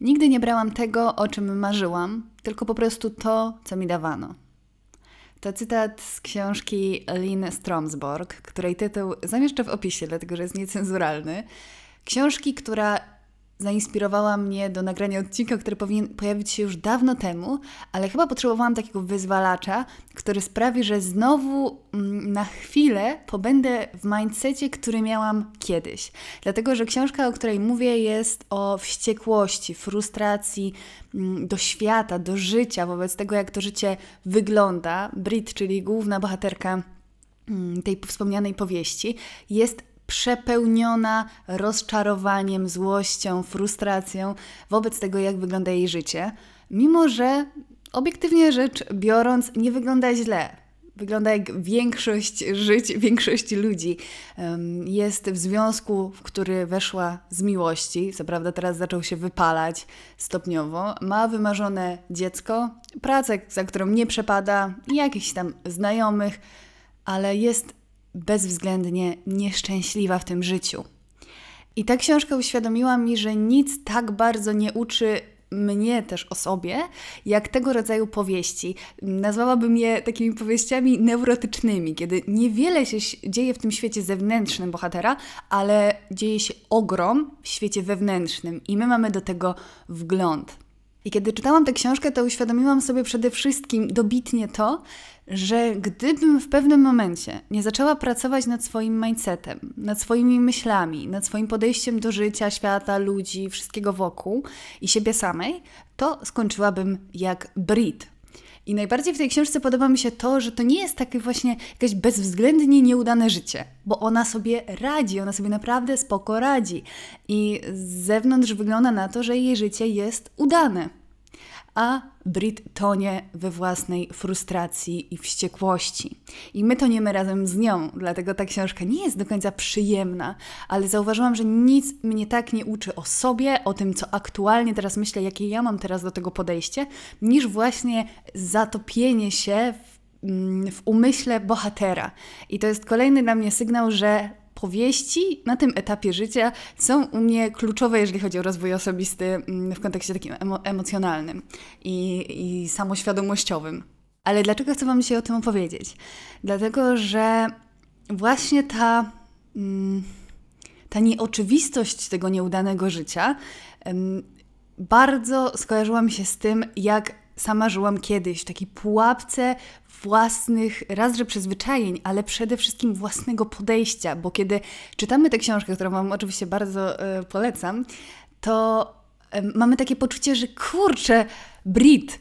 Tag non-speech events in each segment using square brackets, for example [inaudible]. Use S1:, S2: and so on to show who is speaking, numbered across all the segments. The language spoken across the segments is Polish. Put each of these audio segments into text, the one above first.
S1: Nigdy nie brałam tego, o czym marzyłam, tylko po prostu to, co mi dawano. To cytat z książki Lynn Stromsborg, której tytuł zamieszczę w opisie, dlatego że jest niecenzuralny. Książki, która zainspirowała mnie do nagrania odcinka, który powinien pojawić się już dawno temu, ale chyba potrzebowałam takiego wyzwalacza, który sprawi, że znowu mm, na chwilę pobędę w mindsetie, który miałam kiedyś. Dlatego, że książka, o której mówię, jest o wściekłości, frustracji mm, do świata, do życia, wobec tego, jak to życie wygląda. Brit, czyli główna bohaterka mm, tej wspomnianej powieści, jest przepełniona rozczarowaniem, złością, frustracją wobec tego, jak wygląda jej życie, mimo że obiektywnie rzecz biorąc, nie wygląda źle. Wygląda jak większość żyć, większość ludzi. Jest w związku, w który weszła z miłości, co prawda teraz zaczął się wypalać stopniowo. Ma wymarzone dziecko, pracę, za którą nie przepada, jakichś tam znajomych, ale jest bezwzględnie nieszczęśliwa w tym życiu. I ta książka uświadomiła mi, że nic tak bardzo nie uczy mnie też o sobie, jak tego rodzaju powieści. Nazwałabym je takimi powieściami neurotycznymi, kiedy niewiele się dzieje w tym świecie zewnętrznym bohatera, ale dzieje się ogrom w świecie wewnętrznym i my mamy do tego wgląd. I kiedy czytałam tę książkę, to uświadomiłam sobie przede wszystkim dobitnie to, że gdybym w pewnym momencie nie zaczęła pracować nad swoim mindsetem, nad swoimi myślami, nad swoim podejściem do życia, świata, ludzi, wszystkiego wokół i siebie samej, to skończyłabym jak Brit. I najbardziej w tej książce podoba mi się to, że to nie jest takie właśnie jakieś bezwzględnie nieudane życie, bo ona sobie radzi, ona sobie naprawdę spoko radzi. I z zewnątrz wygląda na to, że jej życie jest udane a Brit tonie we własnej frustracji i wściekłości. I my toniemy razem z nią, dlatego ta książka nie jest do końca przyjemna, ale zauważyłam, że nic mnie tak nie uczy o sobie, o tym, co aktualnie teraz myślę, jakie ja mam teraz do tego podejście, niż właśnie zatopienie się w, mm, w umyśle bohatera. I to jest kolejny dla mnie sygnał, że powieści na tym etapie życia są u mnie kluczowe, jeżeli chodzi o rozwój osobisty mm, w kontekście takim emo emocjonalnym i, i samoświadomościowym. Ale dlaczego chcę Wam dzisiaj o tym opowiedzieć? Dlatego, że właśnie ta, mm, ta nieoczywistość tego nieudanego życia bardzo skojarzyła mi się z tym, jak sama żyłam kiedyś w takiej pułapce własnych, raz, że przyzwyczajeń, ale przede wszystkim własnego podejścia, bo kiedy czytamy tę książkę, którą Wam oczywiście bardzo y, polecam, to y, mamy takie poczucie, że kurczę, Brit,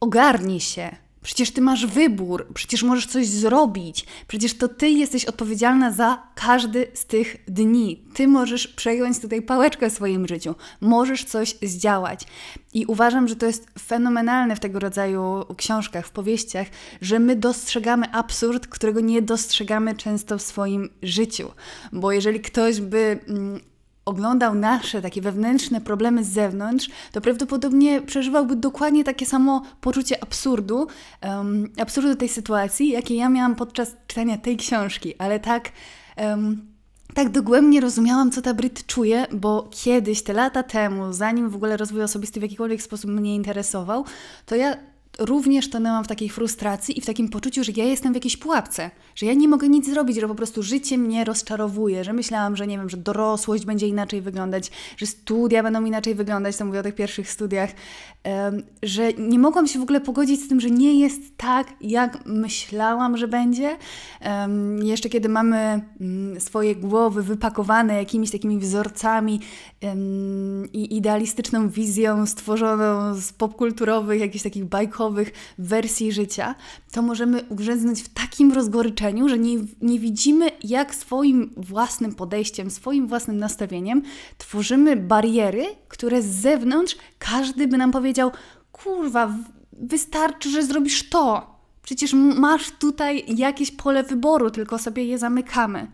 S1: ogarnij się, Przecież ty masz wybór, przecież możesz coś zrobić, przecież to ty jesteś odpowiedzialna za każdy z tych dni. Ty możesz przejąć tutaj pałeczkę w swoim życiu, możesz coś zdziałać. I uważam, że to jest fenomenalne w tego rodzaju książkach, w powieściach, że my dostrzegamy absurd, którego nie dostrzegamy często w swoim życiu. Bo jeżeli ktoś by mm, oglądał nasze takie wewnętrzne problemy z zewnątrz, to prawdopodobnie przeżywałby dokładnie takie samo poczucie absurdu, um, absurdu tej sytuacji, jakie ja miałam podczas czytania tej książki, ale tak. Um, tak dogłębnie rozumiałam, co ta Brit czuje, bo kiedyś, te lata temu, zanim w ogóle rozwój osobisty w jakikolwiek sposób mnie interesował, to ja również tonęłam w takiej frustracji i w takim poczuciu, że ja jestem w jakiejś pułapce, że ja nie mogę nic zrobić, że po prostu życie mnie rozczarowuje, że myślałam, że nie wiem, że dorosłość będzie inaczej wyglądać, że studia będą inaczej wyglądać, to mówię o tych pierwszych studiach, że nie mogłam się w ogóle pogodzić z tym, że nie jest tak, jak myślałam, że będzie. Jeszcze kiedy mamy um, swoje głowy wypakowane jakimiś takimi wzorcami i idealistyczną wizją stworzoną z popkulturowych, jakichś takich bajkowych, wersji życia, to możemy ugrzęznąć w takim rozgoryczeniu, że nie, nie widzimy, jak swoim własnym podejściem, swoim własnym nastawieniem tworzymy bariery, które z zewnątrz każdy by nam powiedział: Kurwa, wystarczy, że zrobisz to. Przecież masz tutaj jakieś pole wyboru, tylko sobie je zamykamy.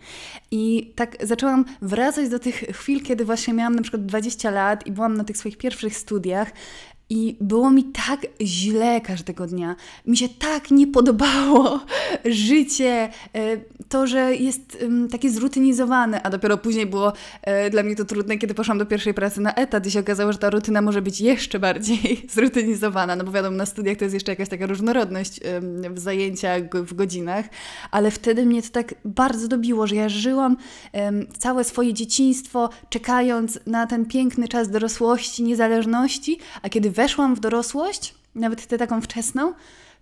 S1: I tak zaczęłam wracać do tych chwil, kiedy właśnie miałam na przykład 20 lat i byłam na tych swoich pierwszych studiach I było mi tak źle każdego dnia. Mi się tak nie podobało [laughs] życie, e, to, że jest takie zrutynizowane, a dopiero później było e, dla mnie to trudne, kiedy poszłam do pierwszej pracy na etat i się okazało, że ta rutyna może być jeszcze bardziej [laughs] zrutynizowana, no bo wiadomo, na studiach to jest jeszcze jakaś taka różnorodność w zajęciach, w godzinach, ale wtedy mnie to tak bardzo dobiło, że ja żyłam całe swoje dzieciństwo czekając na ten piękny czas dorosłości, niezależności, a kiedy weszłam w dorosłość, nawet tę taką wczesną,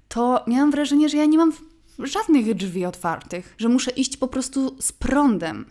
S1: to miałam wrażenie, że ja nie mam żadnych drzwi otwartych, że muszę iść po prostu z prądem,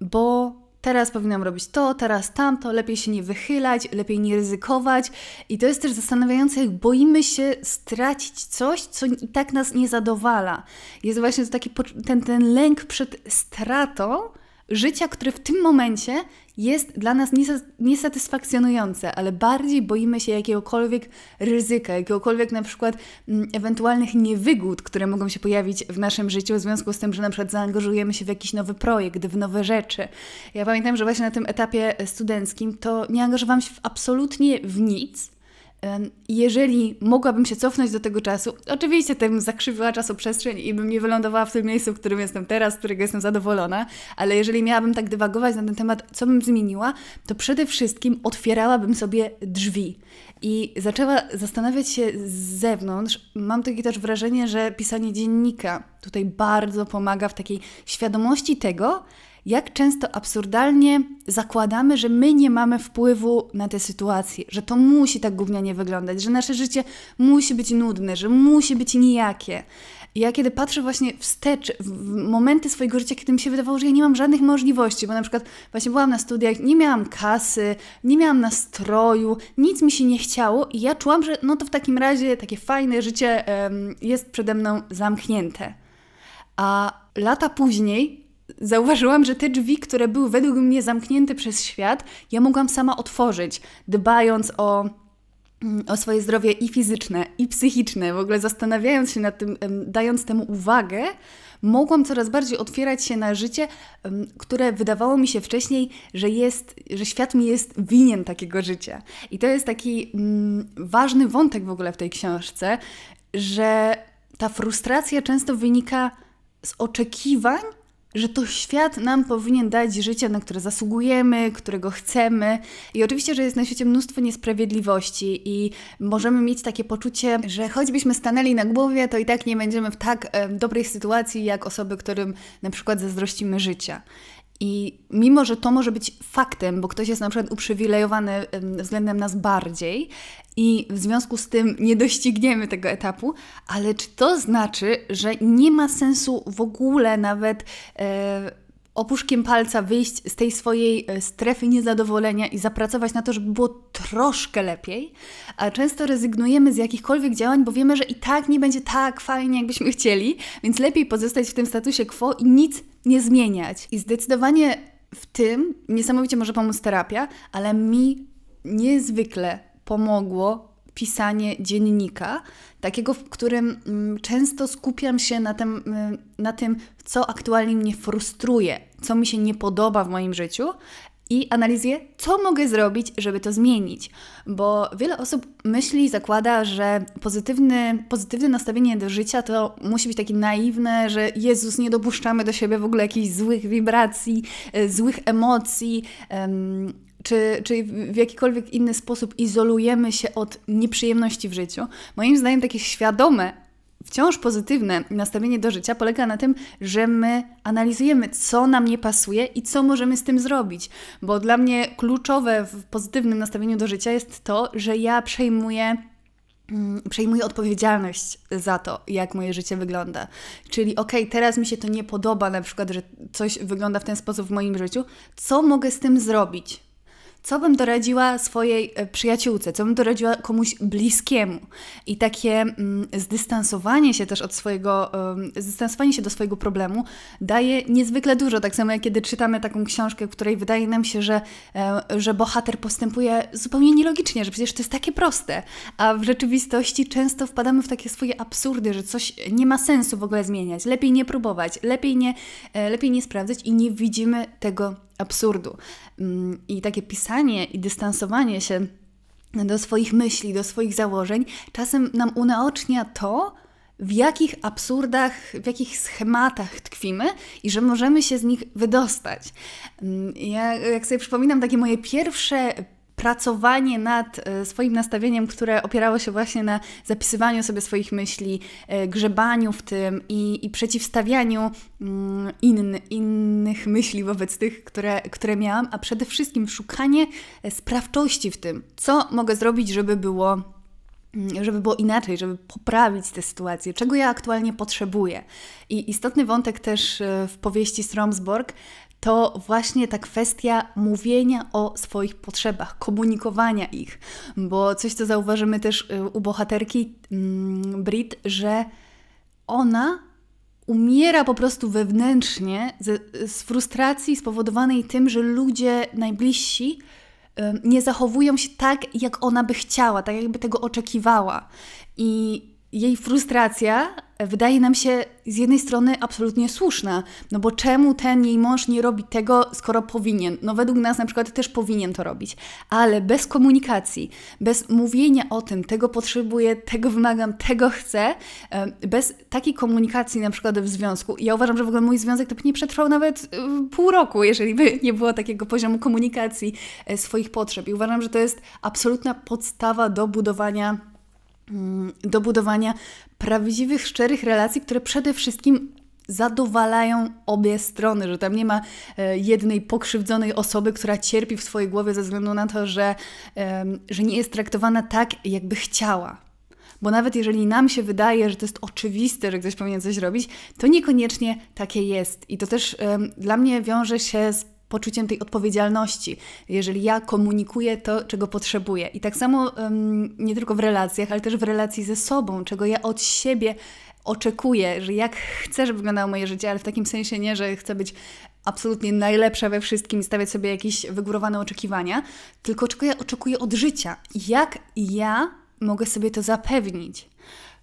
S1: bo teraz powinnam robić to, teraz tamto, lepiej się nie wychylać, lepiej nie ryzykować. I to jest też zastanawiające, jak boimy się stracić coś, co i tak nas nie zadowala. Jest właśnie to taki ten, ten lęk przed stratą, życia, które w tym momencie jest dla nas niesatysfakcjonujące, ale bardziej boimy się jakiegokolwiek ryzyka, jakiegokolwiek na przykład mm, ewentualnych niewygód, które mogą się pojawić w naszym życiu w związku z tym, że na przykład zaangażujemy się w jakiś nowy projekt, w nowe rzeczy. Ja pamiętam, że właśnie na tym etapie studenckim to nie angażowałam się w absolutnie w nic, jeżeli mogłabym się cofnąć do tego czasu, oczywiście tym zakrzywiła czasoprzestrzeń i bym nie wylądowała w tym miejscu, w którym jestem teraz, z którego jestem zadowolona, ale jeżeli miałabym tak dywagować na ten temat, co bym zmieniła, to przede wszystkim otwierałabym sobie drzwi i zaczęła zastanawiać się z zewnątrz. Mam takie też wrażenie, że pisanie dziennika tutaj bardzo pomaga w takiej świadomości tego, jak często absurdalnie zakładamy, że my nie mamy wpływu na tę sytuację, że to musi tak gównianie wyglądać, że nasze życie musi być nudne, że musi być nijakie. Ja kiedy patrzę właśnie wstecz, w momenty swojego życia, kiedy mi się wydawało, że ja nie mam żadnych możliwości, bo na przykład właśnie byłam na studiach, nie miałam kasy, nie miałam nastroju, nic mi się nie chciało i ja czułam, że no to w takim razie takie fajne życie um, jest przede mną zamknięte. A lata później zauważyłam, że te drzwi, które były według mnie zamknięte przez świat, ja mogłam sama otworzyć, dbając o, mm, o swoje zdrowie i fizyczne, i psychiczne, w ogóle zastanawiając się nad tym, dając temu uwagę, mogłam coraz bardziej otwierać się na życie, które wydawało mi się wcześniej, że, jest, że świat mi jest winien takiego życia. I to jest taki mm, ważny wątek w ogóle w tej książce, że ta frustracja często wynika z oczekiwań, że to świat nam powinien dać życie, na które zasługujemy, którego chcemy. I oczywiście, że jest na świecie mnóstwo niesprawiedliwości i możemy mieć takie poczucie, że choćbyśmy stanęli na głowie, to i tak nie będziemy w tak e, dobrej sytuacji jak osoby, którym na przykład zazdrościmy życia. I mimo, że to może być faktem, bo ktoś jest na przykład uprzywilejowany względem nas bardziej i w związku z tym nie dościgniemy tego etapu, ale czy to znaczy, że nie ma sensu w ogóle nawet e, opuszkiem palca wyjść z tej swojej e, strefy niezadowolenia i zapracować na to, żeby było troszkę lepiej, a często rezygnujemy z jakichkolwiek działań, bo wiemy, że i tak nie będzie tak fajnie, jakbyśmy chcieli, więc lepiej pozostać w tym statusie quo i nic nie zmieniać. I zdecydowanie w tym niesamowicie może pomóc terapia, ale mi niezwykle pomogło pisanie dziennika, takiego, w którym mm, często skupiam się na tym, mm, na tym, co aktualnie mnie frustruje, co mi się nie podoba w moim życiu i analizuję, co mogę zrobić, żeby to zmienić. Bo wiele osób myśli, zakłada, że pozytywny, pozytywne nastawienie do życia to musi być takie naiwne, że Jezus, nie dopuszczamy do siebie w ogóle jakichś złych wibracji, e, złych emocji czy, czy w jakikolwiek inny sposób izolujemy się od nieprzyjemności w życiu. Moim zdaniem takie świadome, wciąż pozytywne nastawienie do życia polega na tym, że my analizujemy, co nam nie pasuje i co możemy z tym zrobić. Bo dla mnie kluczowe w pozytywnym nastawieniu do życia jest to, że ja przejmuję mm, przejmuję odpowiedzialność za to, jak moje życie wygląda. Czyli okej, okay, teraz mi się to nie podoba, na przykład, że coś wygląda w ten sposób w moim życiu. Co mogę z tym zrobić? Co bym doradziła swojej e, przyjaciółce, co bym doradziła komuś bliskiemu. I takie mm, zdystansowanie się też od swojego, zdystansowanie się do swojego problemu daje niezwykle dużo. Tak samo jak kiedy czytamy taką książkę, w której wydaje nam się, że, e, że bohater postępuje zupełnie nielogicznie, że przecież to jest takie proste, a w rzeczywistości często wpadamy w takie swoje absurdy, że coś nie ma sensu w ogóle zmieniać, lepiej nie próbować, lepiej nie, e, lepiej nie sprawdzać i nie widzimy tego absurdu. Mm, I takie pisanie i dystansowanie się do swoich myśli, do swoich założeń, czasem nam unaocznia to, w jakich absurdach, w jakich schematach tkwimy i że możemy się z nich wydostać. Mm, ja, jak sobie przypominam, takie moje pierwsze pracowanie nad e, swoim nastawieniem, które opierało się właśnie na zapisywaniu sobie swoich myśli, e, grzebaniu w tym i, i przeciwstawianiu mm, inny, innych myśli wobec tych, które, które miałam, a przede wszystkim szukanie e, sprawczości w tym, co mogę zrobić, żeby było mm, żeby było inaczej, żeby poprawić tę sytuację, czego ja aktualnie potrzebuję. I istotny wątek też w powieści Stromsborg to właśnie ta kwestia mówienia o swoich potrzebach, komunikowania ich. Bo coś, co zauważymy też y, u bohaterki mm, Brit, że ona umiera po prostu wewnętrznie z, z frustracji spowodowanej tym, że ludzie najbliżsi nie zachowują się tak, jak ona by chciała, tak jakby tego oczekiwała. I jej frustracja wydaje nam się z jednej strony absolutnie słuszna, no bo czemu ten jej mąż nie robi tego, skoro powinien? No według nas na przykład też powinien to robić, ale bez komunikacji, bez mówienia o tym, tego potrzebuję, tego wymagam, tego chcę, bez takiej komunikacji na przykład w związku, ja uważam, że w ogóle mój związek to by nie przetrwał nawet y, pół roku, jeżeli by nie było takiego poziomu komunikacji e, swoich potrzeb. I uważam, że to jest absolutna podstawa do budowania Mm, do budowania prawdziwych, szczerych relacji, które przede wszystkim zadowalają obie strony, że tam nie ma e, jednej pokrzywdzonej osoby, która cierpi w swojej głowie ze względu na to, że, że nie jest traktowana tak, jakby chciała. Bo nawet jeżeli nam się wydaje, że to jest oczywiste, że ktoś powinien coś robić, to niekoniecznie takie jest. I to też dla mnie wiąże się z poczuciem tej odpowiedzialności, jeżeli ja komunikuję to, czego potrzebuję. I tak samo um, nie tylko w relacjach, ale też w relacji ze sobą, czego ja od siebie oczekuję, że jak chcę, żeby wyglądało moje życie, ale w takim sensie nie, że chcę być absolutnie najlepsza we wszystkim i stawiać sobie jakieś wygórowane oczekiwania, tylko czego ja oczekuję od życia. Jak ja mogę sobie to zapewnić?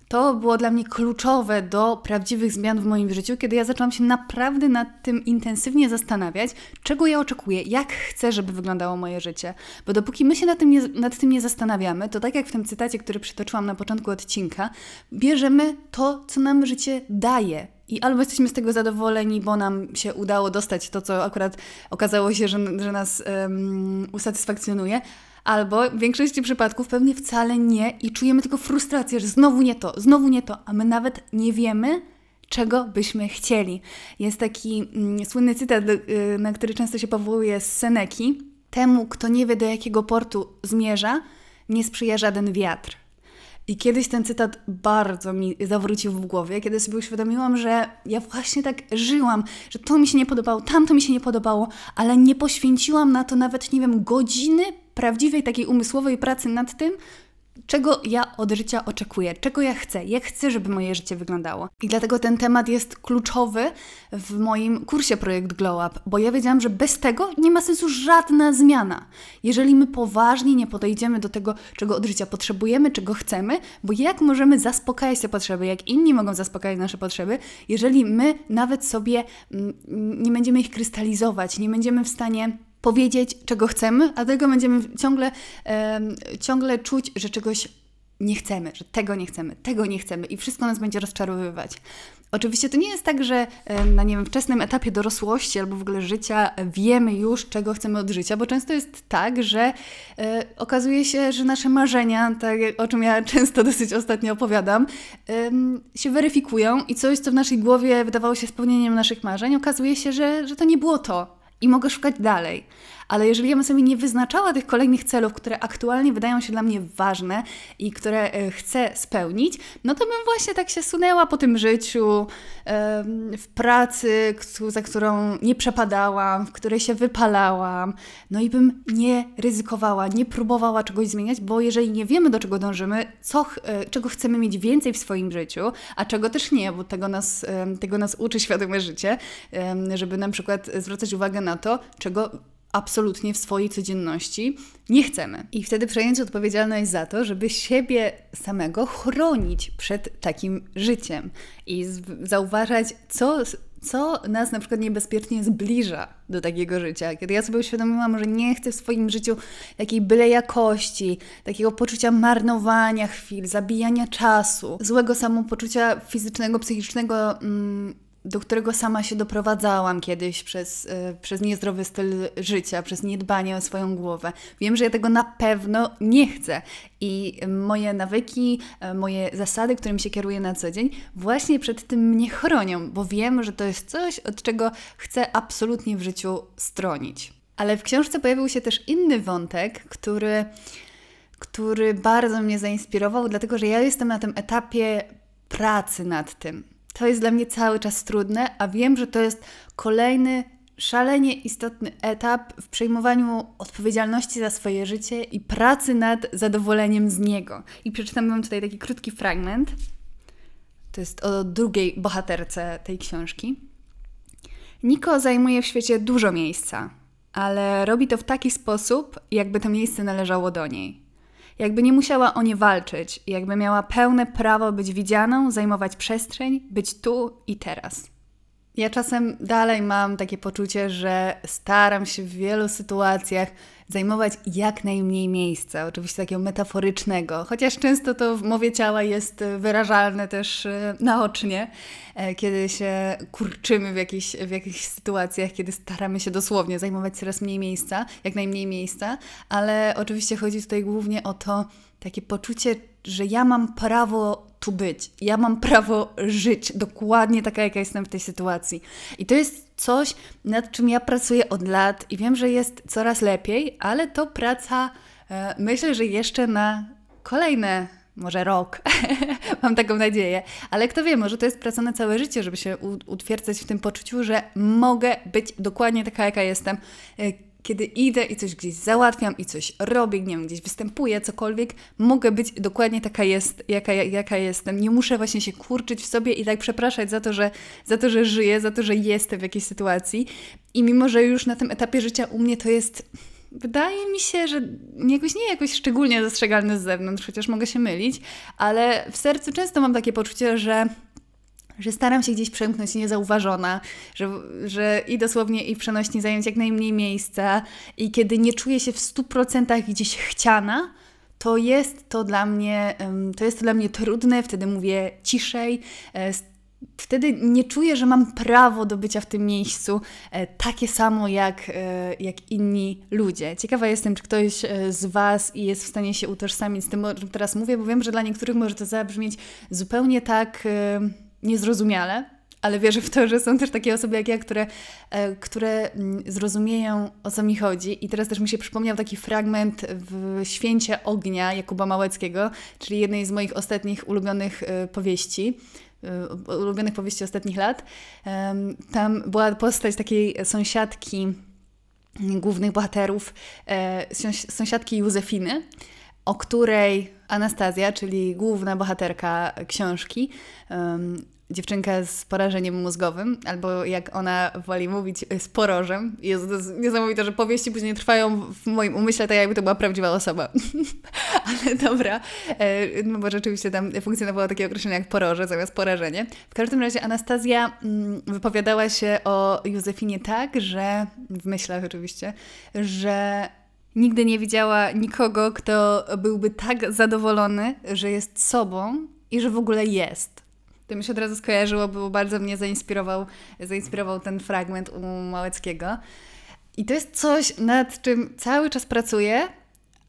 S1: To było dla mnie kluczowe do prawdziwych zmian w moim życiu, kiedy ja zaczęłam się naprawdę nad tym intensywnie zastanawiać, czego ja oczekuję, jak chcę, żeby wyglądało moje życie. Bo dopóki my się nad tym nie, nad tym nie zastanawiamy, to tak jak w tym cytacie, który przytoczyłam na początku odcinka, bierzemy to, co nam życie daje. I albo jesteśmy z tego zadowoleni, bo nam się udało dostać to, co akurat okazało się, że, że nas um, usatysfakcjonuje, albo w większości przypadków pewnie wcale nie i czujemy tylko frustrację, że znowu nie to, znowu nie to, a my nawet nie wiemy, czego byśmy chcieli. Jest taki mm, słynny cytat, y, na który często się powołuje z Seneki. Temu, kto nie wie, do jakiego portu zmierza, nie sprzyja żaden wiatr. I kiedyś ten cytat bardzo mi zawrócił w głowie, kiedy sobie uświadomiłam, że ja właśnie tak żyłam, że to mi się nie podobało, tamto mi się nie podobało, ale nie poświęciłam na to nawet, nie wiem, godziny prawdziwej takiej umysłowej pracy nad tym, czego ja od życia oczekuję, czego ja chcę, jak chcę, żeby moje życie wyglądało. I dlatego ten temat jest kluczowy w moim kursie Projekt Glow Up, bo ja wiedziałam, że bez tego nie ma sensu żadna zmiana. Jeżeli my poważnie nie podejdziemy do tego, czego od życia potrzebujemy, czego chcemy, bo jak możemy zaspokajać te potrzeby, jak inni mogą zaspokajać nasze potrzeby, jeżeli my nawet sobie mm, nie będziemy ich krystalizować, nie będziemy w stanie powiedzieć, czego chcemy, a tego będziemy ciągle, ciągle czuć, że czegoś nie chcemy, że tego nie chcemy, tego nie chcemy i wszystko nas będzie rozczarowywać. Oczywiście to nie jest tak, że na nie wiem, wczesnym etapie dorosłości albo w ogóle życia wiemy już, czego chcemy od życia, bo często jest tak, że e, okazuje się, że nasze marzenia, tak o czym ja [laughs] często dosyć ostatnio opowiadam, e, się weryfikują i coś, co w naszej głowie wydawało się spełnieniem naszych marzeń, okazuje się, że, że to nie było to, i mogę szukać dalej. Ale jeżeli ja bym sobie nie wyznaczała tych kolejnych celów, które aktualnie wydają się dla mnie ważne i które e, chcę spełnić, no to bym właśnie tak się sunęła po tym życiu, w pracy, za którą nie przepadałam, w której się wypalałam, no i bym nie ryzykowała, nie próbowała czegoś zmieniać, bo jeżeli nie wiemy, do czego dążymy, co, e, czego chcemy mieć więcej w swoim życiu, a czego też nie, bo tego nas, tego nas uczy świadome życie, żeby na przykład zwracać uwagę na to, czego absolutnie w swojej codzienności nie chcemy. I wtedy przejąć odpowiedzialność za to, żeby siebie samego chronić przed takim życiem i zauważać, co co nas na przykład niebezpiecznie zbliża do takiego życia. Kiedy ja sobie uświadomiłam, że nie chcę w swoim życiu takiej byle jakości, takiego poczucia marnowania chwil, zabijania czasu, złego samopoczucia fizycznego, psychicznego. Mm, do którego sama się doprowadzałam kiedyś przez, yy, przez niezdrowy styl życia, przez niedbanie o swoją głowę. Wiem, że ja tego na pewno nie chcę i moje nawyki, yy, moje zasady, którymi się kieruję na co dzień, właśnie przed tym mnie chronią, bo wiem, że to jest coś, od czego chcę absolutnie w życiu stronić. Ale w książce pojawił się też inny wątek, który, który bardzo mnie zainspirował, dlatego że ja jestem na tym etapie pracy nad tym to jest dla mnie cały czas trudne, a wiem, że to jest kolejny szalenie istotny etap w przejmowaniu odpowiedzialności za swoje życie i pracy nad zadowoleniem z niego. I przeczytam Wam tutaj taki krótki fragment. To jest o drugiej bohaterce tej książki. Niko zajmuje w świecie dużo miejsca, ale robi to w taki sposób, jakby to miejsce należało do niej. Jakby nie musiała o nie walczyć, jakby miała pełne prawo być widzianą, zajmować przestrzeń, być tu i teraz. Ja czasem dalej mam takie poczucie, że staram się w wielu sytuacjach zajmować jak najmniej miejsca, oczywiście takiego metaforycznego, chociaż często to w mowie ciała jest wyrażalne też e, naocznie, e, kiedy się kurczymy w jakichś, w jakichś sytuacjach, kiedy staramy się dosłownie zajmować coraz mniej miejsca, jak najmniej miejsca, ale oczywiście chodzi tutaj głównie o to takie poczucie, że ja mam prawo tu być. Ja mam prawo żyć dokładnie taka, jaka jestem w tej sytuacji. I to jest coś, nad czym ja pracuję od lat i wiem, że jest coraz lepiej, ale to praca, e, myślę, że jeszcze na kolejne może rok, [laughs] mam taką nadzieję, ale kto wie, może to jest praca na całe życie, żeby się utwierdzać w tym poczuciu, że mogę być dokładnie taka, jaka jestem, e, kiedy idę i coś gdzieś załatwiam i coś robię, nie wiem, gdzieś występuję, cokolwiek, mogę być dokładnie taka, jest, jaka, jaka jestem. Nie muszę właśnie się kurczyć w sobie i tak przepraszać za to, że, za to, że żyję, za to, że jestem w jakiejś sytuacji. I mimo, że już na tym etapie życia u mnie to jest wydaje mi się, że jakoś nie jakoś szczególnie dostrzegalny z zewnątrz, chociaż mogę się mylić, ale w sercu często mam takie poczucie, że że staram się gdzieś przemknąć niezauważona, że, że i dosłownie i w przenośni zająć jak najmniej miejsca i kiedy nie czuję się w 100% gdzieś chciana, to jest to dla mnie, to jest to dla mnie trudne, wtedy mówię ciszej, e, wtedy nie czuję, że mam prawo do bycia w tym miejscu e, takie samo jak, e, jak inni ludzie. Ciekawa jestem, czy ktoś z Was jest w stanie się utożsamić z tym, o czym teraz mówię, bo wiem, że dla niektórych może to zabrzmieć zupełnie tak niezrozumiale, ale wierzę w to, że są też takie osoby jak ja, które, e, które mm, zrozumieją o co mi chodzi. I teraz też mi się przypomniał taki fragment w Święcie Ognia Jakuba Małeckiego, czyli jednej z moich ostatnich ulubionych e, powieści e, ulubionych powieści ostatnich lat. Tam była postać takiej sąsiadki głównych bohaterów, sąsiadki Józefiny, o której Anastazja, czyli główna bohaterka książki, um, dziewczynka z porażeniem mózgowym, albo jak ona woli mówić, z porożem. Jest niesamowite, że powieści później trwają w moim umyśle tak, jakby to była prawdziwa osoba. [laughs] Ale dobra, e, no bo rzeczywiście tam funkcjonowało takie określenie jak poroże zamiast porażenie. W każdym razie Anastazja mm, wypowiadała się o Józefinie tak, że w myślach oczywiście, że Nigdy nie widziała nikogo, kto byłby tak zadowolony, że jest sobą i że w ogóle jest. To mi się od razu skojarzyło, bo bardzo mnie zainspirował, zainspirował ten fragment u Małeckiego. I to jest coś, nad czym cały czas pracuję,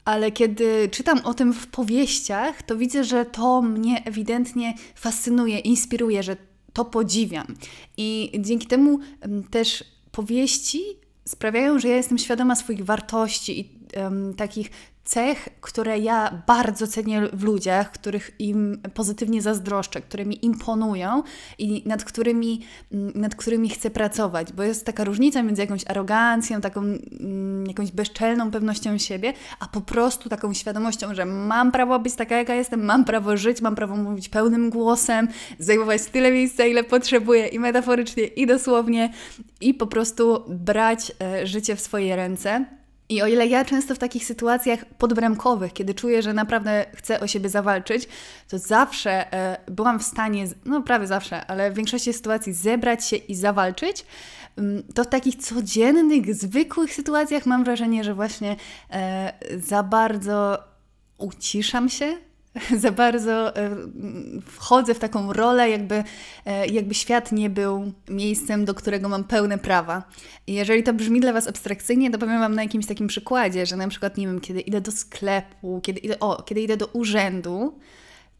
S1: ale kiedy czytam o tym w powieściach, to widzę, że to mnie ewidentnie fascynuje, inspiruje, że to podziwiam. I dzięki temu też powieści sprawiają, że ja jestem świadoma swoich wartości i um, takich cech, które ja bardzo cenię w ludziach, których im pozytywnie zazdroszczę, które mi imponują i nad którymi, mm, nad którymi chcę pracować, bo jest taka różnica między jakąś arogancją, taką mm, jakąś bezczelną pewnością siebie, a po prostu taką świadomością, że mam prawo być taka, jaka jestem, mam prawo żyć, mam prawo mówić pełnym głosem, zajmować tyle miejsca, ile potrzebuję i metaforycznie, i dosłownie, i po prostu brać e, życie w swoje ręce I o ile ja często w takich sytuacjach podbramkowych, kiedy czuję, że naprawdę chcę o siebie zawalczyć, to zawsze e, byłam w stanie, no prawie zawsze, ale w większości sytuacji zebrać się i zawalczyć, mm, to w takich codziennych, zwykłych sytuacjach mam wrażenie, że właśnie e, za bardzo uciszam się, [laughs] za bardzo e, wchodzę w taką rolę, jakby, e, jakby świat nie był miejscem, do którego mam pełne prawa. Jeżeli to brzmi dla Was abstrakcyjnie, to powiem Wam na jakimś takim przykładzie, że na przykład, nie wiem, kiedy idę do sklepu, kiedy idę, o, kiedy idę do urzędu,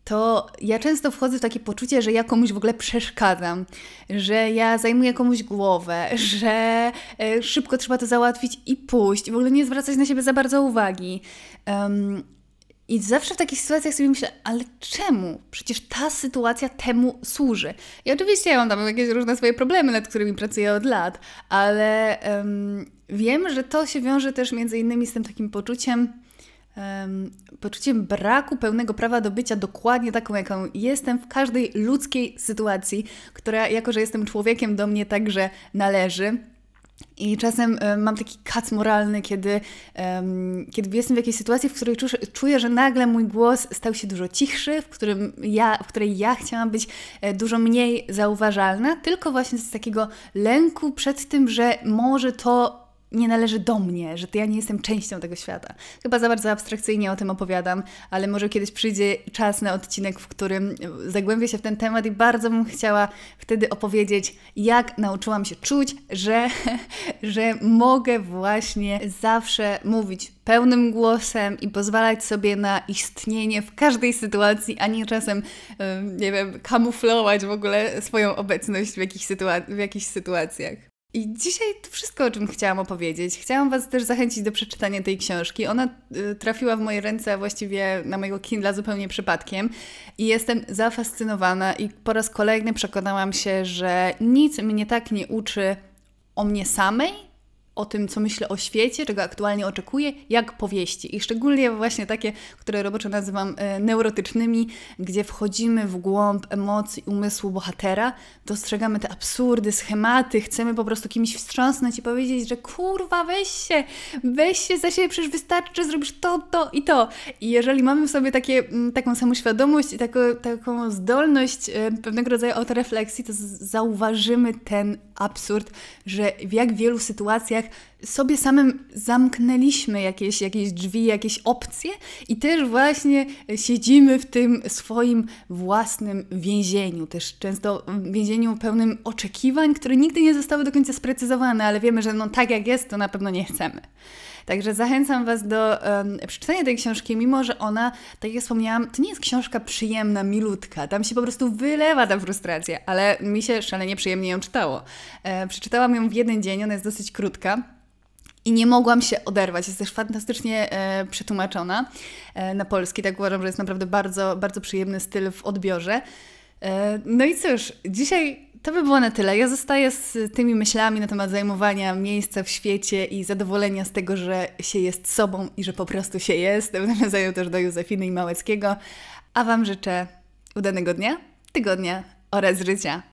S1: to ja często wchodzę w takie poczucie, że ja komuś w ogóle przeszkadzam, że ja zajmuję komuś głowę, że e, szybko trzeba to załatwić i pójść, w ogóle nie zwracać na siebie za bardzo uwagi. Um, i zawsze w takich sytuacjach sobie myślę, ale czemu? Przecież ta sytuacja temu służy. I oczywiście ja mam tam jakieś różne swoje problemy, nad którymi pracuję od lat, ale um, wiem, że to się wiąże też między innymi z tym takim poczuciem, um, poczuciem braku pełnego prawa do bycia dokładnie taką, jaką jestem w każdej ludzkiej sytuacji, która, jako że jestem człowiekiem, do mnie także należy. I czasem e, mam taki kac moralny, kiedy, kiedy jestem w jakiejś sytuacji, w której czuję, czuję, że nagle mój głos stał się dużo cichszy, w, którym ja, w której ja chciałam być e, dużo mniej zauważalna, tylko właśnie z takiego lęku przed tym, że może to nie należy do mnie, że to ja nie jestem częścią tego świata. Chyba za bardzo abstrakcyjnie o tym opowiadam, ale może kiedyś przyjdzie czas na odcinek, w którym zagłębię się w ten temat i bardzo bym chciała wtedy opowiedzieć, jak nauczyłam się czuć, że, [laughs] że mogę właśnie zawsze mówić pełnym głosem i pozwalać sobie na istnienie w każdej sytuacji, a nie czasem, nie wiem, kamuflować w ogóle swoją obecność w jakichś, w jakichś sytuacjach. I dzisiaj to wszystko, o czym chciałam opowiedzieć. Chciałam Was też zachęcić do przeczytania tej książki. Ona y, trafiła w moje ręce właściwie na mojego Kindla zupełnie przypadkiem i jestem zafascynowana i po raz kolejny przekonałam się, że nic mnie tak nie uczy o mnie samej, o tym, co myślę o świecie, czego aktualnie oczekuję, jak powieści. I szczególnie właśnie takie, które roboczo nazywam e, neurotycznymi, gdzie wchodzimy w głąb emocji, umysłu bohatera, dostrzegamy te absurdy, schematy, chcemy po prostu kimś wstrząsnąć i powiedzieć, że kurwa, weź się, weź się za siebie, przecież wystarczy, zrobisz to, to i to. I jeżeli mamy w sobie takie, taką samoświadomość i taką, taką zdolność e, pewnego rodzaju autorefleksji, to zauważymy ten absurd, że w jak wielu sytuacjach sobie samym zamknęliśmy jakieś, jakieś drzwi, jakieś opcje i też właśnie siedzimy w tym swoim własnym więzieniu, też często więzieniu pełnym oczekiwań, które nigdy nie zostały do końca sprecyzowane, ale wiemy, że no tak jak jest, to na pewno nie chcemy. Także zachęcam Was do um, przeczytania tej książki, mimo że ona, tak jak wspomniałam, to nie jest książka przyjemna, milutka. Tam się po prostu wylewa ta frustracja, ale mi się szalenie przyjemnie ją czytało. E, przeczytałam ją w jeden dzień, ona jest dosyć krótka. I nie mogłam się oderwać. Jest też fantastycznie e, przetłumaczona e, na polski. Tak uważam, że jest naprawdę bardzo, bardzo przyjemny styl w odbiorze. E, no i cóż, dzisiaj to by było na tyle. Ja zostaję z tymi myślami na temat zajmowania miejsca w świecie i zadowolenia z tego, że się jest sobą i że po prostu się jest. W [laughs] nawiązaniu też do Józefiny i Małeckiego. A Wam życzę udanego dnia, tygodnia oraz życia.